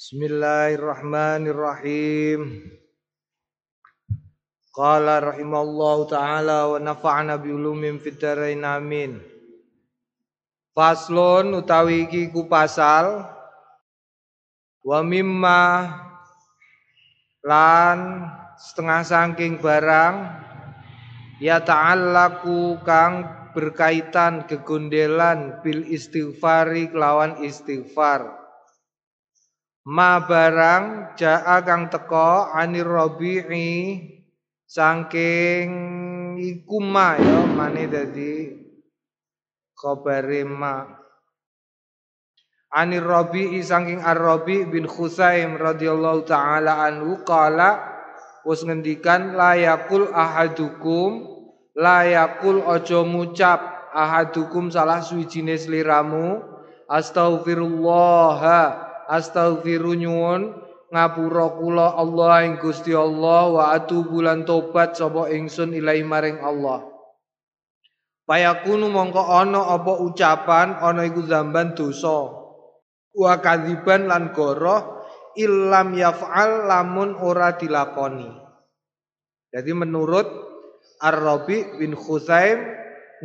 Bismillahirrahmanirrahim. Qala rahimallahu taala wa nafa'na bi ulumin fid dharain amin. Faslun utawi iki ku pasal wa mimma lan setengah saking barang ya ta'allaku kang berkaitan kegundelan bil istighfari kelawan istighfar ma barang jaa kang teko anir rabi'i saking iku ma ya mane dadi khabare ma. Anir rabi'i saking ar-rabi bin khusaim radhiyallahu taala anhu qala wis ngendikan layakul ahadukum layakul ojo ngucap ahadukum salah suwijine sliramu astaghfirullah astaghfiru nyuwun ngapura kula Allah ing Gusti Allah wa atubu lan tobat sapa ingsun ilahi maring Allah. Payakunu mongko ana apa ucapan ana iku zamban dosa. Wa kadziban lan goroh illam yaf'al lamun ora dilakoni. Jadi menurut Ar-Rabi bin Khuzaim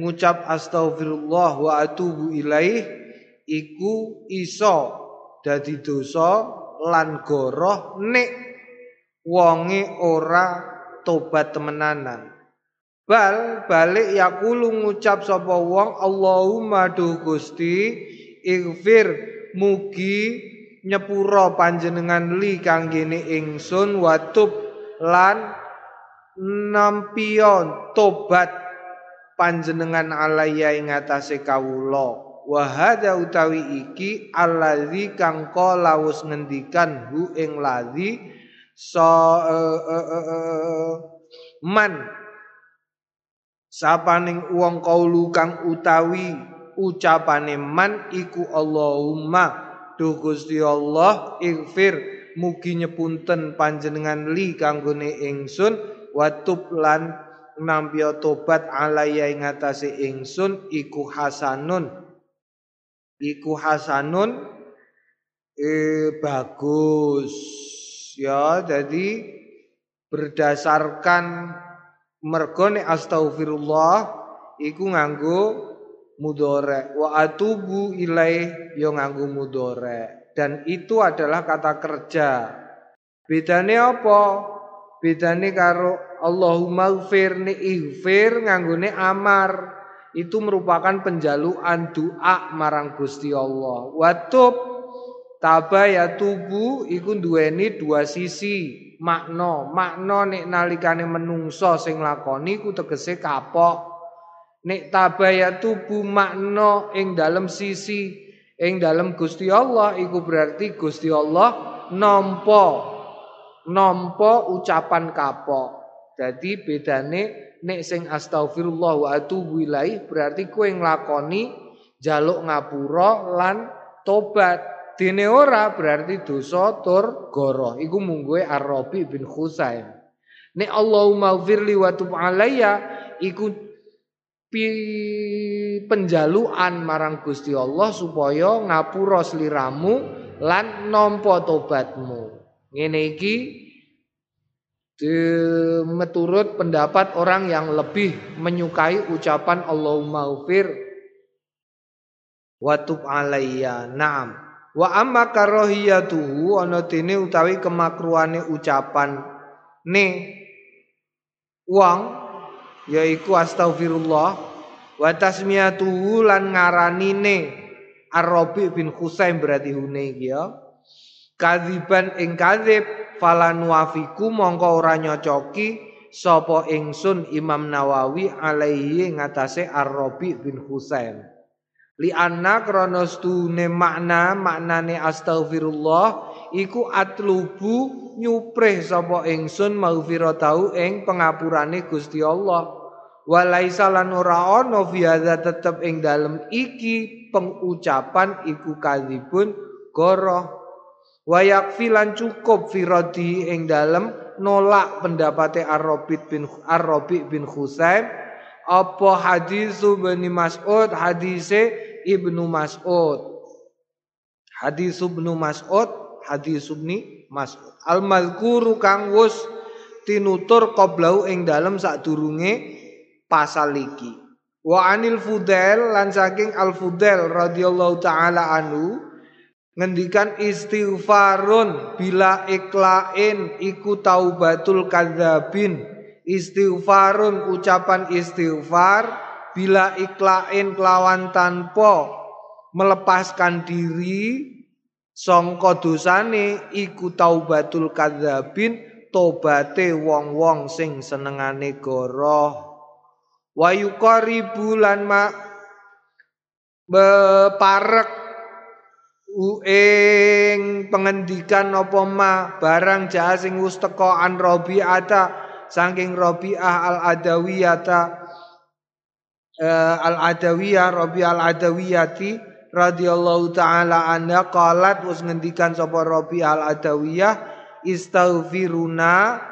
ngucap astaghfirullah wa atubu ilaih iku iso dadi dosa lan goroh nek wonge ora tobat temenanan. Bal balik yakulu ngucap sapa wong Allahumma duh Gusti ighfir mugi nyepuro panjenengan li kanggene ingsun watub lan nampion tobat panjenengan alaya ing atase kawula Wahada utawi iki allazi kang qala wis ngendikan hu ing ladzi so uh, uh, uh, man. Sapaning wong kaulu kang utawi ucapane man iku Allahumma duh Gusti Allah ighfir mugi nyepunten panjenengan li kanggone ingsun watub lan nampi tobat alaya ing atase ingsun iku hasanun iku hasanun eh, bagus. Ya jadi berdasarkan mergone astagfirullah iku nganggo mudore wa atubu ilaih yo nganggo mudore dan itu adalah kata kerja. Bedane apa? Bedane karo Allahumma gfir ni ighfir nganggone amar itu merupakan penjaluan doa marang Gusti Allah. Watub taba ya tubu iku duweni dua sisi makna. Makna nek nalikane menungso sing lakoni ku tegese kapok. Nek taba ya tubu makna ing dalam sisi ing dalam Gusti Allah iku berarti Gusti Allah nampa nampa ucapan kapok. Jadi bedane nek sing astagfirullah wa atubu ilaih berarti kowe nglakoni jaluk ngapura lan tobat. Dene ora berarti dosa tur goroh. Iku mungguhe Ar-Rabi bin Khusaim. Nek Allahumma firli wa tub alayya iku penjaluan marang Gusti Allah supaya ngapura sliramu lan nampa tobatmu. Ngene iki meturut pendapat orang yang lebih menyukai ucapan Allahumma ufir wa tub alayya. Naam. Wa amma karahiyatuhu ana dene utawi kemakruhane ucapan ne wong yaiku astagfirullah wa tasmiyatuhu lan ngaranine Ar-Rabi bin Husain berarti hune ya. Kadziban ing kadzib falan wafiku mongko ora nyocoki sapa ingsun Imam Nawawi alaihi ngatasé Ar-Rabi bin Husain. Li anna krana stune makna maknane astaghfirullah iku atlubu nyuprih sapa ingsun maghfiratau ing pengapurane Gusti Allah. Walaisa lan ora ana fi tetep ing dalem iki pengucapan iku kadzibun goroh Wayak filan cukup firodi ing dalem nolak pendapatnya Ar-Rabi bin Ar-Rabi bin Husaim. Apa hadis bin Mas'ud? Hadise Ibnu Mas'ud. Hadis Ibnu Mas'ud hadis Ibnu Mas'ud. Al mazkuru kang wus tinutur qoblau ing dalem sadurunge pasal iki. Wa anil fudail lan saking al fudail radhiyallahu taala anhu ngendikan istighfarun bila iklain iku taubatul kadzabin. Istighfarun ucapan istighfar bila iklain kelawan tanpa melepaskan diri sangka dosane iku taubatul kadzabin tobate wong-wong sing senengane goroh. Wa yuqaribu lan ma beparek uing pengendikan apa ma? Barang jaha sing wis teka an Rabi'ata saking Rabi'ah al Adawiyata uh, al Adawiyah Rabi al Adawiyati radhiyallahu taala anha qalat wis ngendikan sapa Rabi al Adawiyah istaghfiruna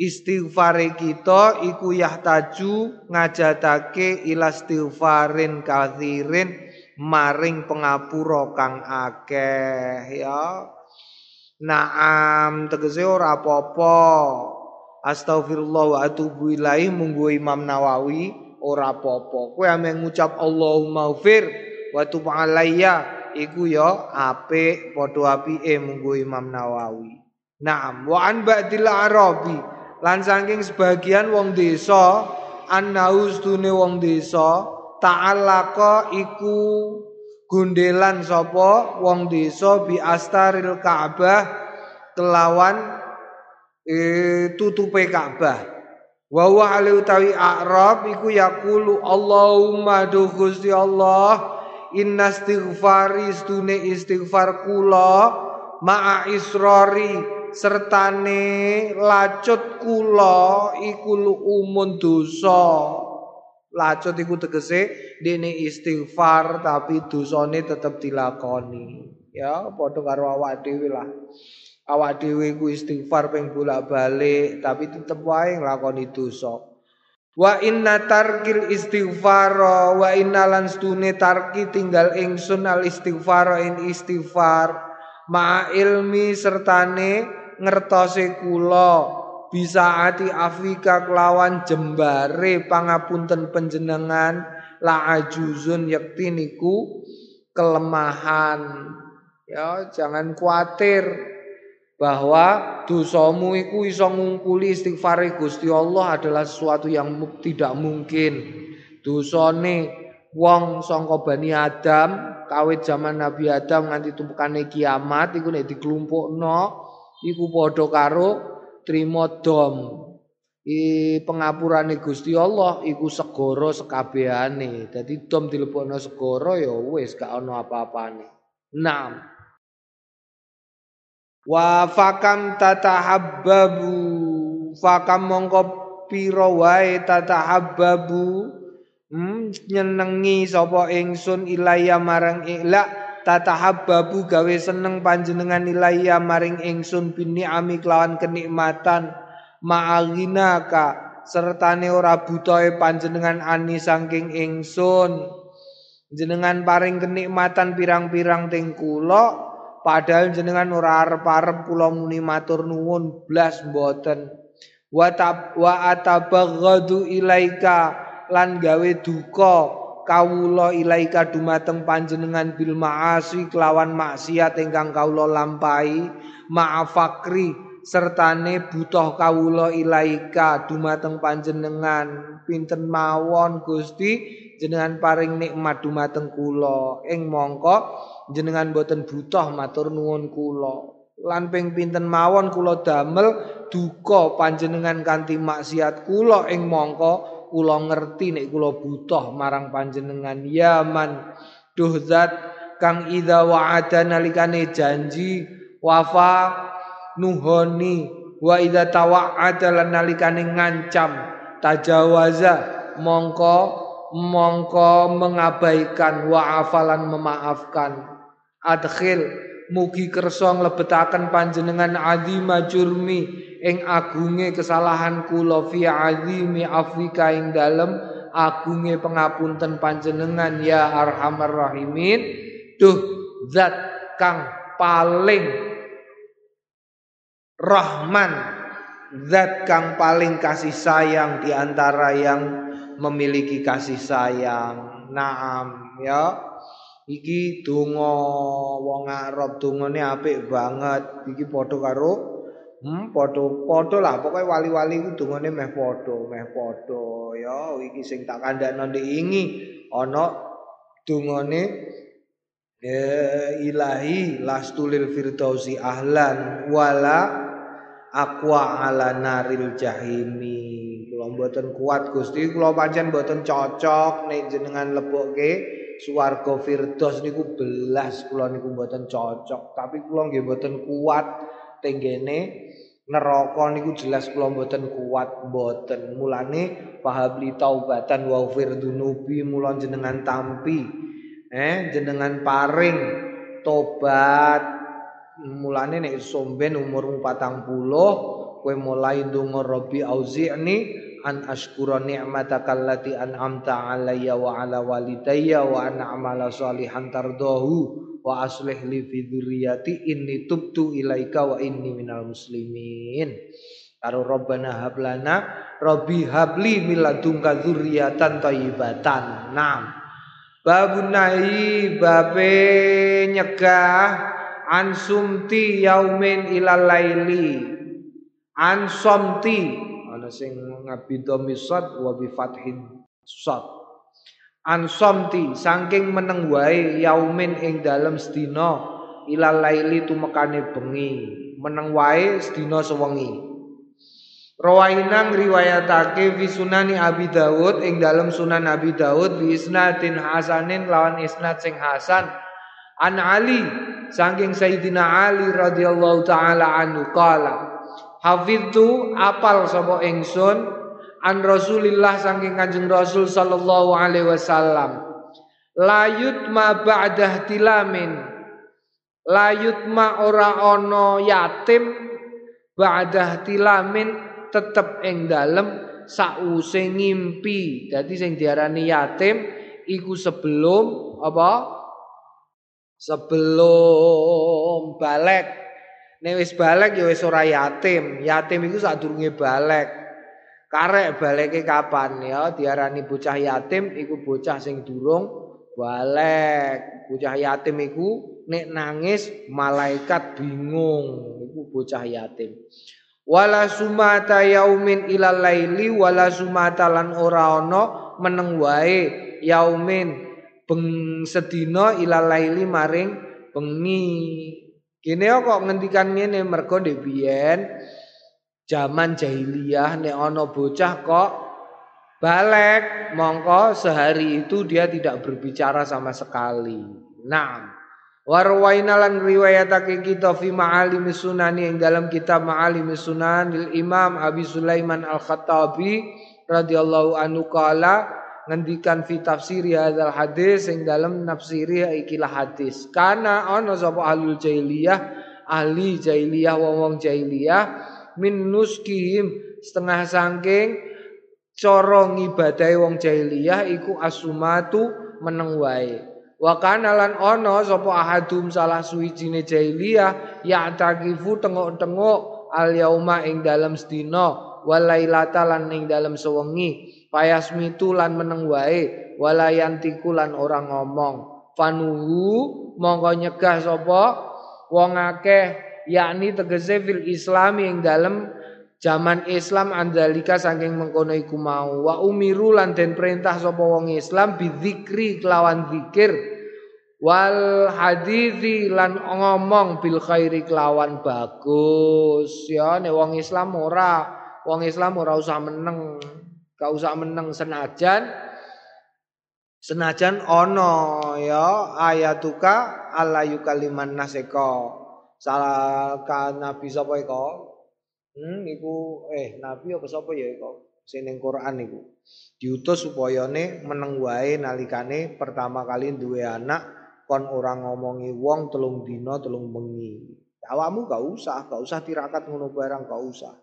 istighfare kita iku yahtaju ngajatake ila istighfarin kathirin maring pengapura kang akeh ya. Naam tegese ora apa-apa. Astagfirullah wa atubu ilaih munggu Imam Nawawi ora apa-apa. Kowe ame ngucap Allahumma ghfir wa tub alayya iku ya apik padha apike munggu Imam Nawawi. Naam wa an ba'dil arabi lan saking sebagian wong desa annaus tune wong desa ta'allaqa iku gundelan sapa wong desa bi astaril Ka'bah kelawan e, tutupe Ka'bah. Wa ali utawi a'rab iku yaqulu Allahumma du Gusti Allah inna istighfari stune istighfar kula ma'a israri sertane lacut kula iku umun dosa Lacut iku tegese dene istighfar tapi dosane tetep dilakoni. Ya, padha karo awak dhewe lah. Awak dhewe ku istighfar ping bolak-balik tapi tetep wae nglakoni dosa. Wa inna tarkil istighfar wa inna lan tarki tinggal ingsun al istighfar in istighfar ma ilmi sertane ngertose kula bisa ati Afrika kelawan jembare pangapunten penjenengan la ajuzun yakti niku kelemahan. Ya jangan khawatir bahwa dosamu iku iso ngungkuli istighfar Gusti Allah adalah sesuatu yang tidak mungkin. Dosane wong sangka Bani Adam kawit zaman Nabi Adam nganti tumpukane kiamat iku nek diklumpukno iku padha karo trimo dom. I pengapurane Gusti Allah iku segara sekabehane dadi dom dilebokno segara ya wis gak ana apa-apane. Naam. Wa fakam tatahabbabu. Fakam mongko pira wae tatahabbabu. Hmm, nyenengi sapa ingsun ilaya marang ilak tatahabbabu gawe seneng panjenengan ilaiya maring ingsun bini ami kelawan kenikmatan. Ma'alinaka sertane ora butoe panjenengan ani saking ingsun. Jenengan paring kenikmatan pirang-pirang ting kula padahal jenengan ora arep-arep kula muni matur nuwun blas mboten. Wa wa atabaghadu ilaika lan gawe duka kawula ilaika dumateng panjenengan bil maasi kelawan maksiat ingkang kawula lampahi ma'afakri sertane butuh kawula ilaika dumateng panjenengan. Pinten mawon Gusti? Jenengan paring nikmat dumateng kula. Ing mongko jenengan boten butuh matur nuwun kula. Lan ping pinten mawon kula damel duka panjenengan kanthi maksiat kula ing mongko kula ngerti nek kula butuh marang panjenengan. Yaman duh zat kang idza wa'ada nalikane janji wafa nuhoni wa idza tawa'ada lan nalikane ngancam tajawaza mongko mongko mengabaikan wa afalan memaafkan. Adkhil mugi kersa nglebetaken panjenengan azima jurmi ing agunge kesalahan kula fi azimi afrika ing dalem agunge pengapunten panjenengan ya arhamar rahimin. Duh zat kang paling rahman zat kang paling kasih sayang di antara yang memiliki kasih sayang. Naam ya iki donga wong Arab dongane apik banget. Iki padha karo Hmm, podo podo lah. Pokoknya wali-wali ku dungane meh podo, meh podo ya iki sing tak kandakno ingi ana dungane ya ilahi lastulil firdausi ahlan wala aqwa ala naril jahimi. Kula mboten kuat Gusti. Kula pancen mboten cocok nek jenengan lebokke swarga firdaus niku belas kula niku mboten cocok. Tapi kula nggih mboten kuat tenggene. Neraka niku jelas kula mboten kuat mboten. Mulane pahabli taubatan wa firdunubi mulon jenengan tampi eh jenengan paring tobat. Mulane nek somben umur 40 kowe mulai ndonga Rabbi auzi'ni an ashkura ni'mataka allati an'amta alayya wa ala walidayya wa an a'mala salihan tardahu wa aslih li fi dzurriyyati inni tubtu ilaika wa inni minal muslimin. Karo robbana hablana robbi habli min ladunka dzurriyyatan thayyibatan nam babun nahi babe nyegah ansumti yaumin ilal laili ansomti ana sing ngabidha misad wa bi fathin sad ansomti saking meneng wae yaumin ing dalem sedina ilal laili tumekane bengi. Meneng wae sedina sewengi. Rawainang riwayatake fi sunani Abi Dawud ing dalam sunan Abi Dawud bi isnadin hasanin lawan isnad sing hasan. An Ali saking Sayyidina Ali radhiyallahu taala anhu qala hafidtu apal sapa ingsun an Rasulillah saking Kanjeng Rasul sallallahu alaihi wasallam. Layut ma ba'dah tilamin layut ma ora ono yatim ba'dah tilamin tetep ing dalem sause ngimpi. Dadi sing diarani yatim iku sebelum apa? Sebelum balik nek wis balik ya wis ora yatim yatim iku sadurunge balik Karek baleke kapan ya diarani bocah yatim iku bocah sing durung balik. Bocah yatim iku nek nangis malaikat bingung iku bocah yatim. Wala sumata yaumin ilal laili wala sumata lan ora ana meneng wae yaumin beng sedina ilal laili maring bengi. Kene kok ngendikan ngene mergo ndek biyen zaman jahiliyah nek ana bocah kok balik mongko sehari itu dia tidak berbicara sama sekali. Nah, warwaina lan riwayatake kita fi ma'alim sunani yang dalam kitab ma'alim sunan Imam Abi Sulaiman Al-Khattabi radhiyallahu anhu kala ngendikan fi tafsir hadzal hadis yang dalam nafsiri ikilah hadis. Karena ana sapa ahlul jahiliyah ahli jahiliyah wong-wong jahiliyah min nuskihim setengah sangking cara ngibadahi wong jahiliyah iku asumatu meneng wae wa kana lan sapa ahadum salah suwijine jahiliyah ya takifu tengok-tengok al yauma ing dalam sedina walailata lan ing sewengi payasmitu lan meneng wae walayantiku lan orang ngomong. Fanuhu mongko nyegah sapa? Wong akeh yakni tegese fil Islam yang dalam zaman Islam andalika saking mengkono iku mau. Wa umiru lan den perintah sapa wong Islam bidzikri kelawan zikir wal hadithi lan ngomong bil khairi kelawan bagus. Ya nek wong Islam ora wong Islam ora usah meneng gak usah meneng senajan. Senajan ono ya ayatuka ala yukaliman naseko. Salah kan nabi sapa iko hmm iku eh nabi apa sapa ya iko sing Quran niku diutus supaya ne meneng wae nalikane pertama kali duwe anak kon orang ngomongi wong telung dina telung bengi. Awakmu gak usah gak usah tirakat ngono barang gak usah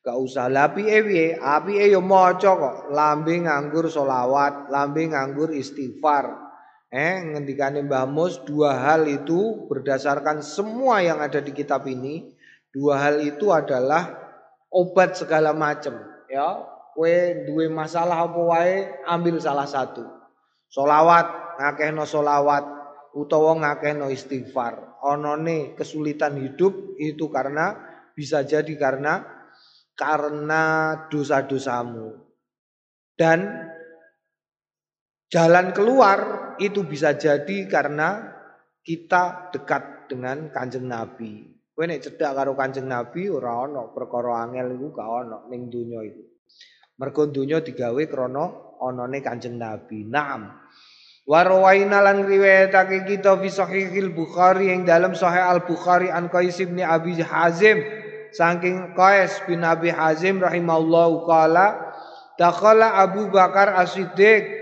gak usah lapi piye api e yo kok lambe nganggur solawat lambe nganggur istighfar Eh ngendikane Mbah Mus dua hal itu berdasarkan semua yang ada di kitab ini, dua hal itu adalah obat segala macam, ya. Kue duwe masalah apa wae ambil salah satu. Solawat ngakehno solawat utawa ngakehno istighfar. Onone kesulitan hidup itu karena bisa jadi karena karena dosa-dosamu. Dan jalan keluar itu bisa jadi karena kita dekat dengan Kanjeng Nabi. Kowe nek cedak karo Kanjeng Nabi ora ana perkara angel iku gak ana ning donya iku. Mergo donya digawe krana anane Kanjeng Nabi. Naam. Wa rawaina lan riwayatake kita fi sahihil Bukhari yang dalam sahih Al Bukhari an Qais bin Abi Hazim saking Qais bin Abi Hazim rahimahullahu qala dakhala Abu Bakar As-Siddiq.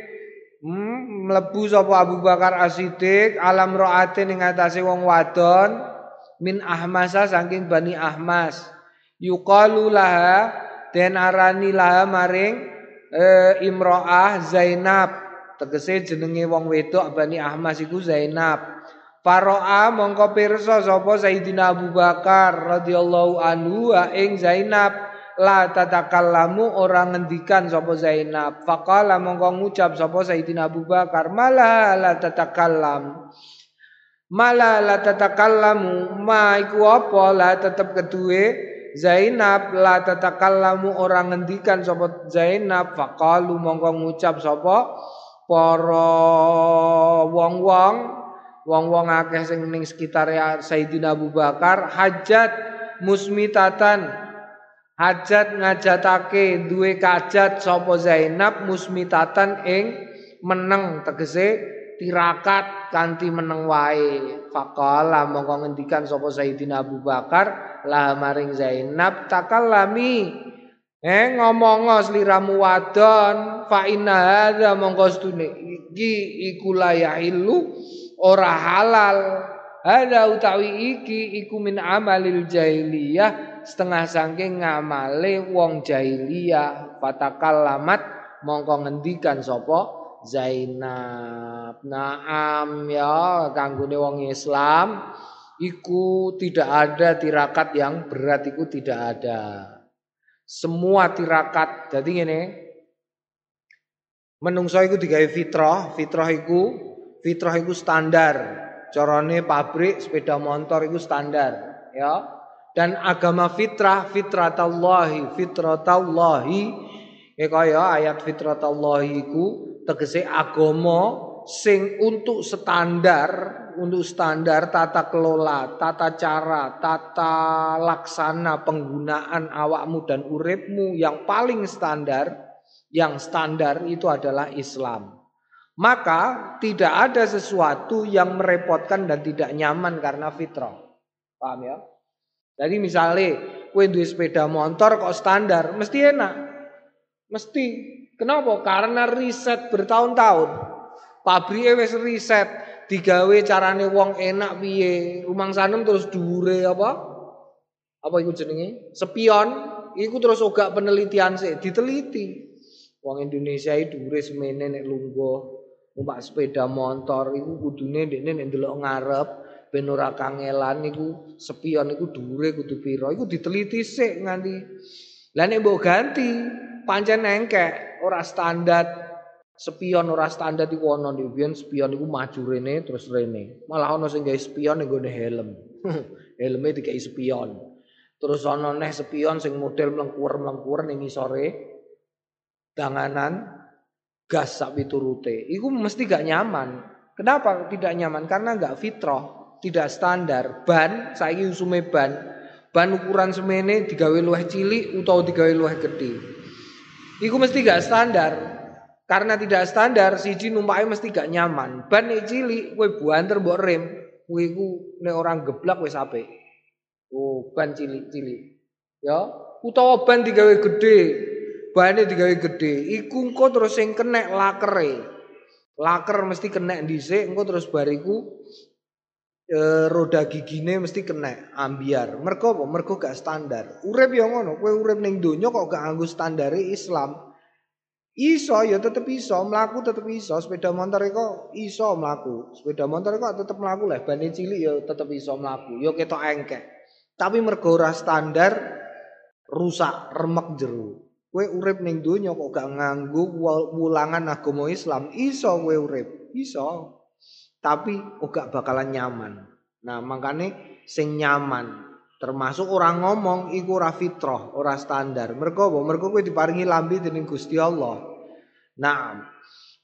Hmm, mlebu sapa Abu Bakar As-Siddiq alam roate ning atase wong wadon min Ahmasa saking Bani Ahmas. Yuqalu laha den arani laha maring e, Imro'ah Zainab. Tegese jenenge wong wedok Bani Ahmas iku Zainab Faro'a mongko pirsa sapa Sayyidina Abu Bakar radhiyallahu anhu ing Zainab. La tatakallamu orang ngendikan sapa Zainab. Faqala mongko ngucap sapa Sayyidina Abu Bakar malah la tatakallam. Malah la tatakallamu. Ma iku apa? La tetep keduwe Zainab. La tatakallamu orang ngendikan sapa Zainab. Faqalu mongko ngucap sapa para wong-wong wong-wong akeh sing ning sekitar Sayyidina Abu Bakar hajat musmitatan. Hajat ngajatake duwe kajat sapa Zainab musmitatan ing meneng tegese tirakat kanthi meneng wae. Faqala mongko ngendikan sapa Sayyidina Abu Bakar lah maring Zainab takallami. Eh ngomong sliramu wadon fa inna hadza mongko stune iki iku layahilu ora halal ada utawi iki iku min amalil jahiliyah setengah saking ngamale wong jahiliyah fatakallamat mongko ngendikan sapa Zainab. Naam ya kanggone wong Islam iku tidak ada tirakat yang berat iku tidak ada. Semua tirakat jadi ngene. Menungso iku digawe fitrah, fitrah iku fitrah iku standar. Carane pabrik sepeda motor iku standar, ya. Dan agama fitrah fitratallahi fitratallahi ya kaya ayat fitratallahi iku tegese agama sing untuk standar untuk standar tata kelola, tata cara, tata laksana penggunaan awakmu dan uripmu yang paling standar, yang standar itu adalah Islam. Maka tidak ada sesuatu yang merepotkan dan tidak nyaman karena fitrah. Paham ya? Jadi misalnya kue duwe sepeda motor kok standar, mesti enak. Mesti Kenapa? Karena riset bertahun-tahun. Pabrike wis riset, digawe carane wong enak piye. Rumang sanem terus dure apa? Apa iku jenenge? Spion. Iku terus ogak penelitian sih, diteliti. Wong Indonesia itu dure semene nek lungguh numpak sepeda motor iku kudune dekne nek ndelok ngarep ben ora kangelan iku spion iku dure kudu pira. Iku diteliti sik nganti. Lah nek mbok ganti pancen engkek ora standar. Spion ora standar iku ana di biyen spion iku maju rene terus rene. Malah ana sing gawe spion ning helm. Helme dikai spion terus ana neh spion sing model mlengkur-mlengkur ning isore danganan gas sak piturute iku mesti gak nyaman kenapa tidak nyaman karena gak fitrah tidak standar ban saiki usume ban ban ukuran semene digawe luwih cilik utawa digawe luwih gedhe Iku mesti gak standar. Karena tidak standar, siji numpake mesti gak nyaman. Ban nek cilik, kowe buanter mbok rem, kowe iku nek orang geblak wis apik. Oh, ban cilik-cilik. Ya, utawa ban digawe gede, bane digawe gede, iku engko terus sing kenek lakere. Laker mesti kena dhisik, engko terus bariku e, roda gigine mesti kena ambiar. Mergo apa? Mergo gak standar. Urip ya ngono, kowe urip ning donya kok gak nganggo standare Islam. Iso ya tetep iso, mlaku tetep iso, sepeda motor iku iso mlaku. Sepeda motor iku tetep mlaku lah, bane cilik ya tetep iso mlaku. Ya ketok engkek. Tapi mergo ora standar rusak, remek jero. Kowe urip ning donya kok gak nganggo wulangan agama Islam, iso kowe urip, iso. Tapi gak bakalan nyaman. Nah, makane sing nyaman termasuk orang ngomong iku ora fitrah, ora standar. Mergo apa? Mergo kowe diparingi lambe dening Gusti Allah. Nah,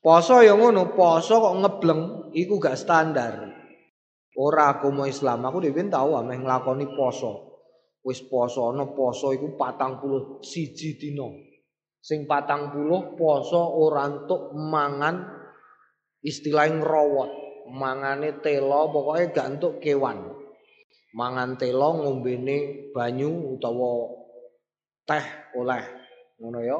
poso yang ngono, poso kok ngebleng iku gak standar. Ora agama Islam, aku dhewe tau ameh nglakoni poso. Wis poso ana poso iku 41 dina. Sing 40 poso ora entuk mangan istilah ngrowot, mangane telo pokoknya gak entuk kewan. Mangan telo ngombene banyu utawa teh oleh ngono ya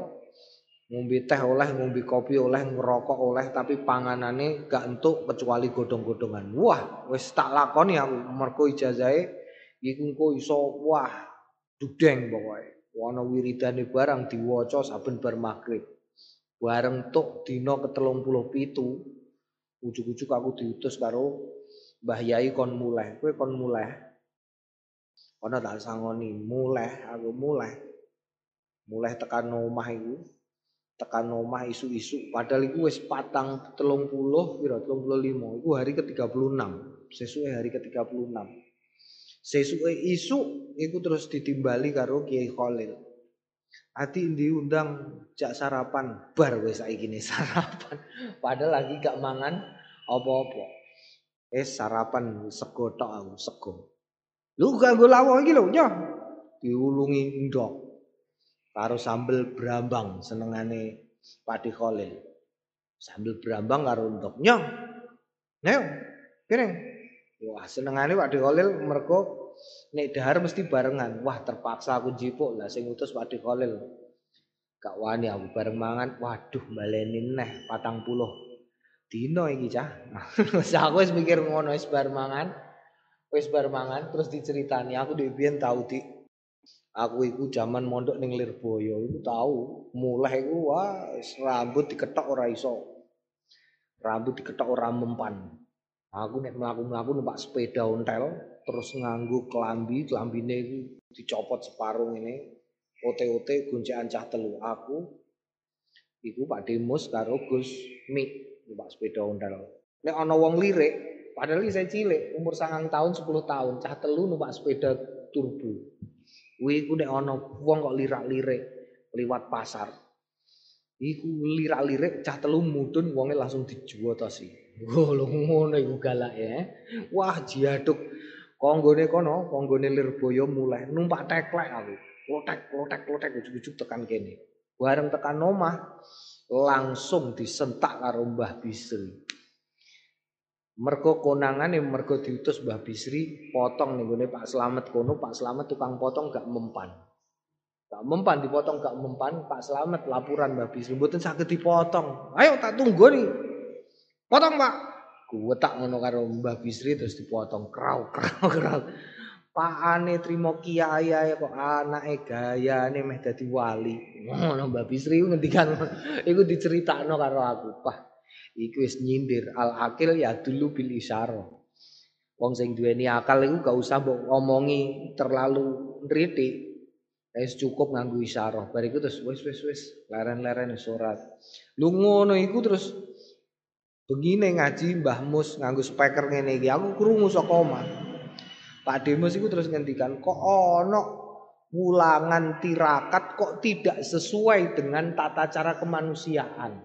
ngombe teh oleh, ngombe kopi oleh, ngerokok oleh, tapi panganane gak entuk kecuali godong-godongan. Wah, wis tak lakoni aku mergo ijazahe Iku engko iso wah dudeng pokoke. Ana wiridane barang diwaca saben bar magrib. Bareng tok dina ke-37 ujug-ujug aku diutus karo Mbah Yai kon mulai, kowe kon mulai. Ana tak sangoni, mulai aku mulai. Mulai tekan omah iku. Tekan omah isu-isu padahal iku wis patang 30 pira 35 iku hari ke-36. Sesuai hari ke-36 sesuai eh, isu itu terus ditimbali karo Kiai Khalil. Ati diundang cak sarapan bar wis saiki sarapan. Padahal lagi gak mangan apa-apa. Eh sarapan sego tok aku sego. Lu kanggo lawuh iki lho nyoh. Diulungi ndok. Karo sambel brambang senengane Padi Khalil. Sambel brambang karo ndok Nyo. Neo, piring. Wah, senengane Padi Khalil mergo nek dahar mesti barengan. Wah, terpaksa aku jipuk lah sing utus Padi Khalil. Gak wani aku bareng mangan. Waduh, baleni neh 40 dino iki cah. Wis aku wis mikir ngono wis bar mangan. Wis bar mangan terus diceritani aku dhewe biyen tau di Aku iku zaman mondok ning Lirboyo iku tahu, mulai iku wah rambut diketok ora iso. Rambut diketok ora mempan. Aku nek mlaku-mlaku numpak sepeda ontel terus nganggo kelambi, kelambine iku dicopot separuh ini. Ote-ote goncekan cah telu. Aku iku Pak Demus karo Gus Mik numpak sepeda ontel. Nek ana wong lirik, padahal saya cilik, umur sangang tahun, 10 tahun, cah telu numpak sepeda turbo. Kuwi ku nek ana wong kok lirak-lirik liwat pasar. Iku lirak-lirik cah telu mudun wonge langsung dijuwotosi. Oh lho ngono iku ya. Wah jiaduk. Konggone kono, konggone Lirboyo mulai numpak teklek aku. Klotek, klotek, klotek ujug-ujug tekan kene. Bareng tekan omah langsung disentak karo Mbah Bisri. Mergo konangan yang mergo diutus Mbah Bisri potong nih gue Pak Slamet kono Pak Slamet tukang potong gak mempan gak mempan dipotong gak mempan Pak Slamet laporan Mbah Bisri mboten saged dipotong ayo tak tunggu nih potong Pak gue tak ngono karo Mbah Bisri terus dipotong krau krau krau Pak ane trimo kiai ya kok anake gayane meh dadi wali ngono Mbah Bisri ngendikan iku diceritakno karo aku Pak Iku wis nyindir al akil ya dulu bil isyara. Wong sing duweni akal iku gak usah mbok ngomongi terlalu nritik. Wis cukup nganggo isyarah. Bar iku terus wis wis wis leren-leren surat. Lu ngono iku terus begini ngaji Mbah Mus nganggo speaker ngene iki. Aku krungu saka omah. Pak Demus iku terus ngendikan kok ono ulangan tirakat kok tidak sesuai dengan tata cara kemanusiaan.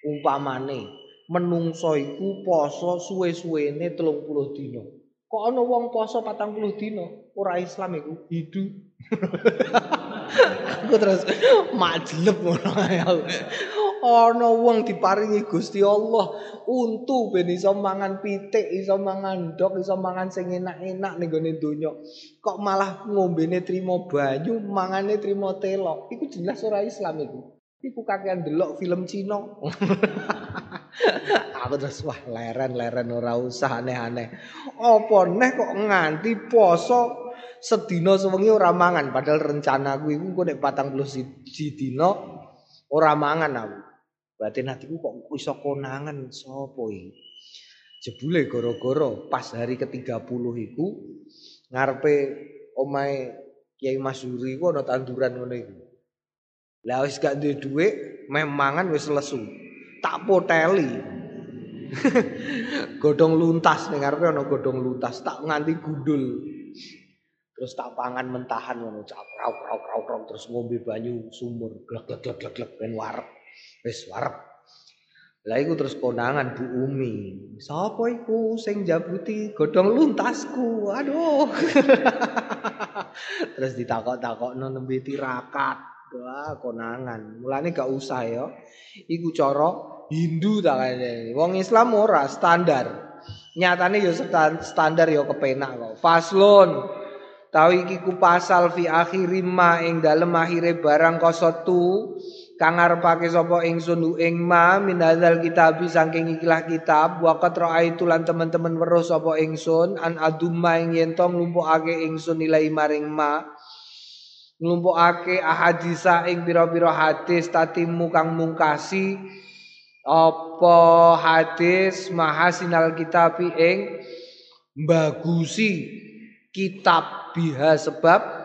Umpamane menungso iku poso suwe-suwene 30 dina. Kok ana wong poso 40 dina, ora Islam iku hidu. Aku terus majleb ngono Ana wong diparingi Gusti Allah untu ben iso mangan pitik, iso mangan ndok, iso mangan sing enak-enak ning gone donya. Kok malah ngombene trimo banyu, mangane trimo telok. Iku jelas ora Islam iku. Iku kakean delok film Cina. Aku terus wah leren-leren ora usah aneh-aneh. Apa neh kok nganti poso sedina sewengi ora mangan padahal rencana gue iku nek 41 dina ora mangan aku. Batin hatiku kok iso konangan sapa iki? Jebule gara-gara pas hari ke-30 iku ngarepe omahe Kiai Masyuri ku ana tanduran ngono iku. Lah wis gak duwe dhuwit, memangan wis lesu. Tak poteli. godhong luntas ning ngarepe ana godhong luntas, tak nganti gundul. Terus tak pangan mentahan ngono, cak krau krau krau terus ngombe banyu sumur, glek glek glek glek ben warep. Wis warep. Lah iku terus konangan Bu Umi. Sapa iku sing jabuti godhong luntasku? Aduh. terus ditakok-takokno nembe tirakat. Wah, konangan. Mulane gak usah ya. Iku cara Hindu tak kene. Wong Islam ora standar. Nyatane ya standar ya kepenak kok. Faslon Tahu iki ku pasal fi akhiri ma ing dalem akhire barang kosotu kang arepake sapa ingsun ing ma min hadzal kitab saking ikilah kitab wa qad raaitu lan teman-teman weruh sapa ingsun an adumma ing yen to nglumpukake ingsun nilai maring ma. Nglumpukake ahadisa ing pira-pira hadis tatimu kang mungkasi apa hadis mahasinal kitab ing bagusi kitab biha sebab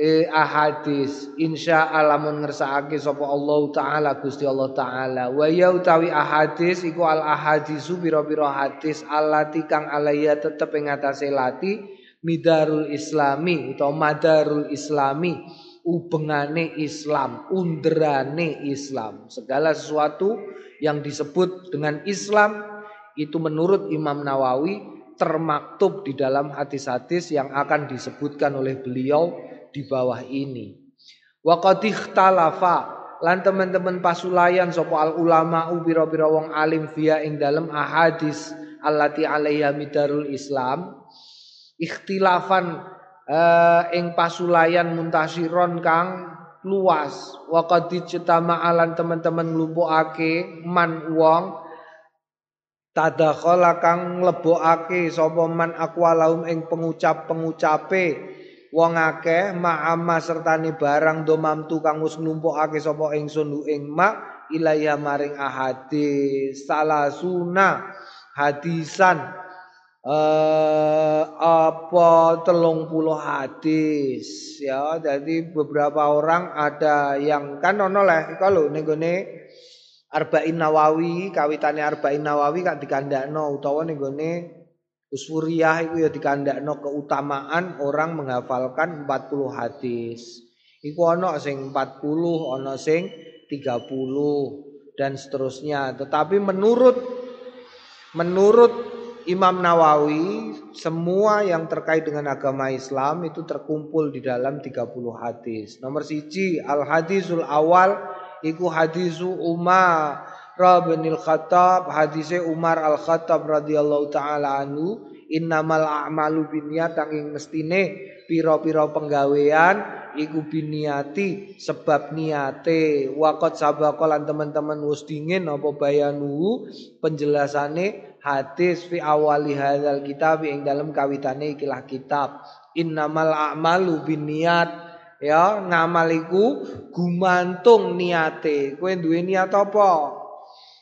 eh, ahadis. Insya Allah mun ngersakake sapa Allah taala Gusti Allah taala. Wa ya utawi ahadis iku al ahadisu pira-pira hadis allati kang alaya tetep ing atase lati midarul islami utawa madarul islami ubengane Islam underane Islam. Segala sesuatu yang disebut dengan Islam itu menurut Imam Nawawi termaktub di dalam hadis-hadis yang akan disebutkan oleh beliau di bawah ini. Wa qad lan teman-teman pasulayan sapa al ulama ubira-bira wong alim via ing dalam ahadis allati alaiha midarul Islam. Ikhtilafan uh, ing pasulayan muntasiron kang luas. Wa qad alan teman-teman nglumpukake man wong. Tadakhala kang mlebokake sapa man aqwalahum ing pengucap-pengucape wong akeh ma'amma sertane barang domam tu kang wis nglumpukake sapa ingsun ing ma ilaya maring ahadis. Salasuna hadisan eh apa telung puluh hadis. Ya jadi beberapa orang ada yang kan ono lah kalau ning Arba'in Nawawi, kawitane Arba'in Nawawi kan dikandakno utawa ning gone Usfuriyah iku ya dikandakno keutamaan orang menghafalkan 40 hadis. Iku ana sing 40, ana sing 30 dan seterusnya. Tetapi menurut menurut Imam Nawawi semua yang terkait dengan agama Islam itu terkumpul di dalam 30 hadis. Nomor siji al hadisul awal iku hadisu Umar bin Khattab hadise Umar Al Khattab radhiyallahu taala anhu innamal a'malu binniyat angin mestine pira-pira penggawean iku biniati sebab niate waqat sabaqa lan teman-teman wis dingin apa bayanu penjelasane hadis fi awali hadzal kitab ing dalam kawitane ikilah kitab. Innamal a'malu binniyat. Ya ngamal iku gumantung niate kowe duwe niat apa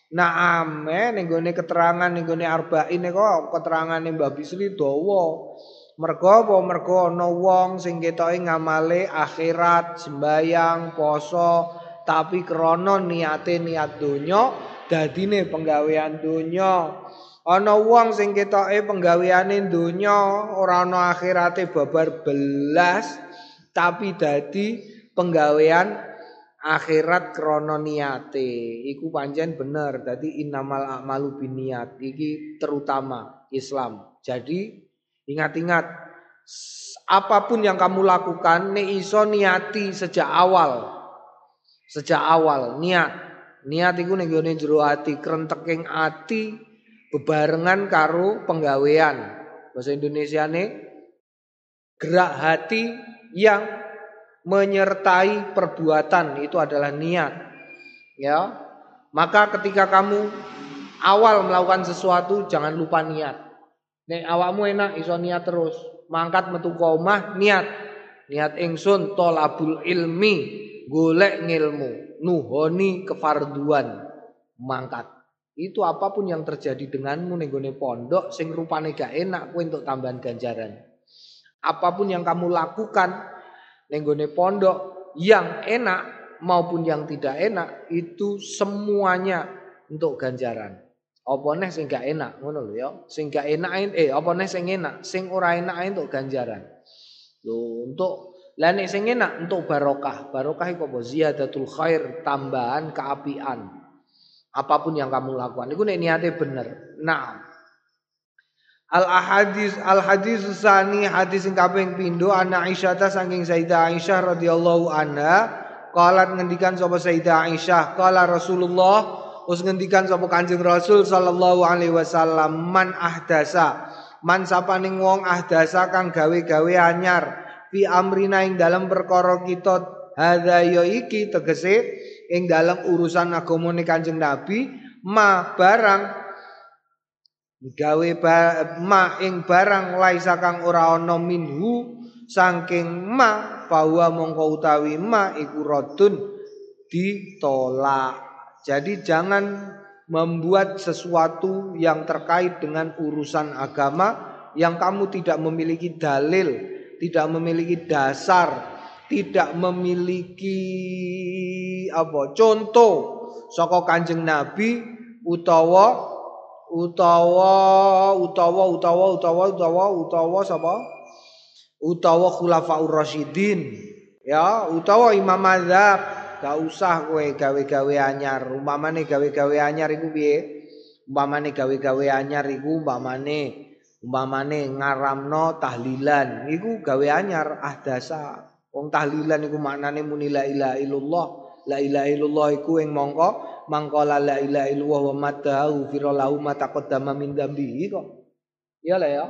Naam eh ning gone keterangan ning gone arba'in kok keterangane Mbah Bisri dawa. Mergo apa mergo ana wong sing ketoke ngamale akhirat, sembayang, poso, tapi krana niate niat donya dadine penggawean donya. Ana wong sing ketoke penggaweane donya ora ana akhirate babar belas tapi dadi penggawean akhirat krono niate. Iku pancen bener dadi innamal a'malu biniat iki terutama Islam. Jadi ingat-ingat apa pun yang kamu lakukan ne iso niati sejak awal. Sejak awal niat. Niat iku ning gone jero ati krenteking ati bebarengan karo penggawean. Bahasa Indonesia nih gerak hati yang menyertai perbuatan itu adalah niat. Ya. Maka ketika kamu awal melakukan sesuatu jangan lupa niat. Nek awakmu enak iso niat terus. Mangkat metu omah niat. Niat ingsun tolabul ilmi, golek ngilmu. nuhoni kefarduan mangkat. Itu apa pun yang terjadi denganmu ning pondok sing rupane gak enak kowe untuk tambahan ganjaran. Apa pun yang kamu lakukan ning pondok yang enak maupun yang tidak enak itu semuanya untuk ganjaran. Apa nih sing gak enak ngono lho ya. Sing gak enak eh apa nih sing enak, sing ora enak untuk ganjaran. Lho untuk lah nek sing enak untuk barokah. Barokah iku apa? Ziyadatul khair, tambahan keapian apa pun yang kamu lakukan. Itu nek niatnya bener. Nah, Al ahadis al hadis sani hadis sing kaping pindho ana Aisyah ta saking Sayyidah Aisyah radhiyallahu anha qalat ngendikan sapa Sayyidah Aisyah qala Rasulullah us ngendikan sapa Kanjeng Rasul sallallahu alaihi wasallam man ahdasa man sapaning wong ahdasa kang gawe-gawe anyar fi amrina ing dalam perkara kita hadza ya iki tegese ing dalam urusan agamane Kanjeng Nabi ma barang gawe ma ing barang laisa kang ora ana minhu saking ma bahwa mongko utawi ma iku radun ditolak. Jadi jangan membuat sesuatu yang terkait dengan urusan agama yang kamu tidak memiliki dalil, tidak memiliki dasar tidak memiliki apa contoh saka Kanjeng Nabi utawa utawa utawa utawa utawa utawa utawa sapa utawa khulafaur rasyidin. Ya utawa imam madzhab gak usah kowe gawe-gawe anyar. Umpamane gawe-gawe anyar iku piye? Umpamane gawe-gawe anyar iku umpamane umpamane ngaramno tahlilan. Iku gawe anyar ahdasa. Wong tahlilan iku maknane muni la ilaha illallah. La ilaha illallah iku ing mongko mangkala la ilaha illallah wa matahu firalahu mata qaddama min dambihi kok. Ya lah ya.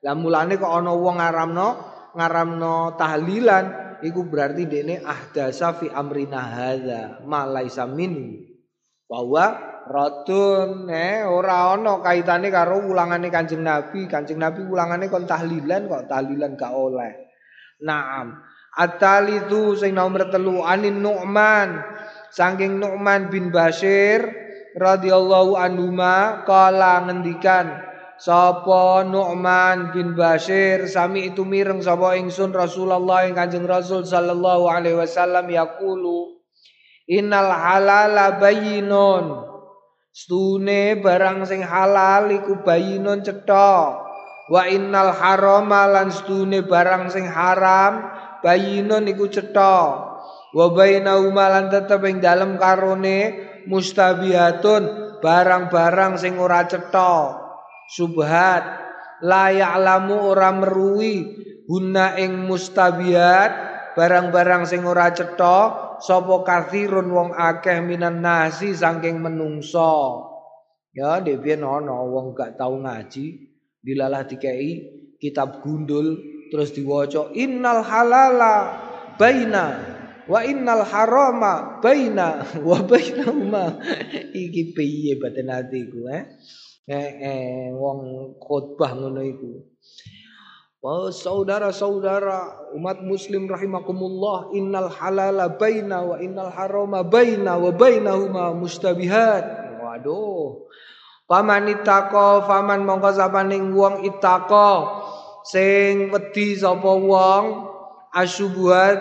Lah mulane kok ana wong ngaramno ngaramno tahlilan iku berarti dekne ahdasa fi amrina hadza ma laisa minhu. Bahwa radun eh ora ana kaitane karo ulangane Kanjeng Nabi. Kanjeng Nabi ulangane kon tahlilan kok tahlilan gak oleh. Naam. At-talithu sing nomor telu anin Nu'man saking Nu'man bin Bashir radhiyallahu anhu ma kala ngendikan sapa Nu'man bin Bashir? Sami itu mireng sapa ingsun Rasulullah ing Kanjeng Rasul sallallahu alaihi wasallam yaqulu innal halala bayyinun stune barang sing halal iku bayyinun cetha. Wa innal harama lan stune barang sing haram bayinun iku cetha wa bainahuma lan tetep ing dalem karone mustabihatun barang-barang sing ora cetha. Subhat. La ya'lamu ora meruwi guna ing mustabihat barang-barang sing ora cetha sapa kathirun wong akeh minan nasi saking menungso ya dhewe ana wong gak tau ngaji dilalah dikei kitab gundul terus diwaca innal halala baina wa innal harama baina wa bainahuma iki piye baten atiku eh eh, eh wong khotbah ngono iku Oh saudara-saudara umat muslim rahimakumullah innal halala baina wa innal harama baina wa bainahuma mustabihat. Waduh. Paman itako faman mongko sapaning wong itako sing wedi sapa wong asyubuhat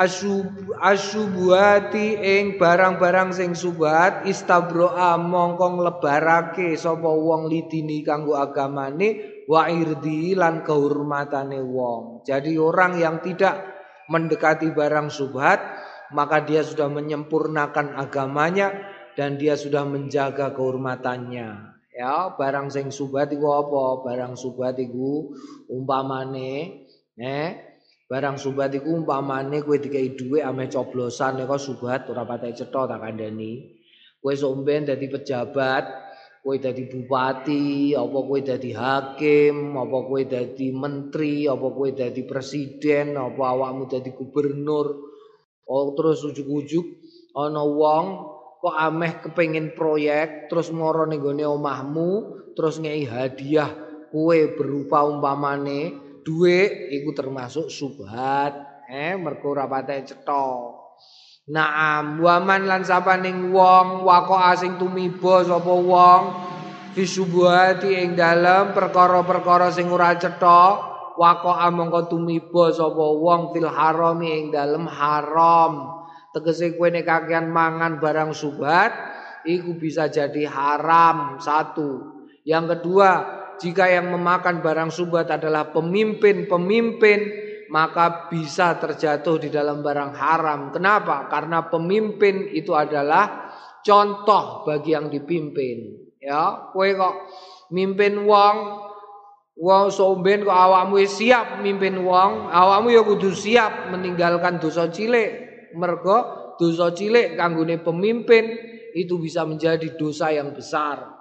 asyub asyubuhati ing barang-barang sing subat istabroa mongko nglebarake sapa wong lidini kanggo agamane wa irdi lan kehormatane wong. Jadi orang yang tidak mendekati barang subhat maka dia sudah menyempurnakan agamanya dan dia sudah menjaga kehormatannya. Ya, barang sing subhat iku apa? Barang subhat iku umpamane eh barang subhat iku umpamane kowe dikai dhuwit ame coblosan kok subhat ora patek cetha tak kandhani. Kowe somben dadi pejabat, kowe dadi bupati, apa kowe dadi hakim, apa kowe dadi menteri, apa kowe dadi presiden, apa awakmu dadi gubernur. Oh terus ujuk-ujuk ana wong kok ameh kepengin proyek terus moro ning gone omahmu terus ngei hadiah kue berupa umpamane duit iku termasuk subhat eh mergo ora cetha. Naam waman lan sapaning wong wako asing tumiba sapa wong fisubuhati ing dalem perkara-perkara sing ora cetha wako amangka tumiba sapa wong fil harami ing dalem haram. Tegese kowe nek kakean mangan barang subhat iku bisa jadi haram satu. Yang kedua jika yang memakan barang subhat adalah pemimpin-pemimpin maka bisa terjatuh di dalam barang haram. Kenapa? Karena pemimpin itu adalah contoh bagi yang dipimpin. Ya, kowe kok mimpin wong, wong somben kok awakmu siap mimpin wong, awakmu ya kudu siap meninggalkan dosa cilik. Mergo dosa cilik kanggone pemimpin itu bisa menjadi dosa yang besar.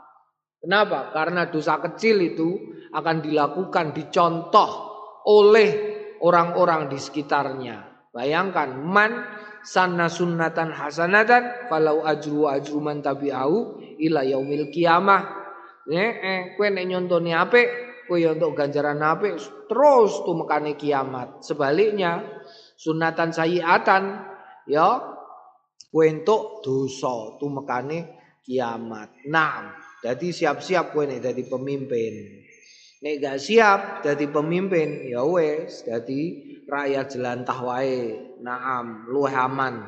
Kenapa? Karena dosa kecil itu akan dilakukan dicontoh oleh orang-orang di sekitarnya. Bayangkan man sanna sunnatan hasanatan falau ajru ajru man tabi'au ila yaumil kiamah. Eh, kowe nek nyontoni apik, kowe ya untuk ganjaran apik terus tumekane kiamat. Sebaliknya sunatan sayiatan ya kowe entuk dosa tumekane kiamat. Nah, jadi siap-siap kowe nek dadi pemimpin. Nek gak siap jadi pemimpin, ya wes jadi rakyat jelantah wae. Naam, luwih aman.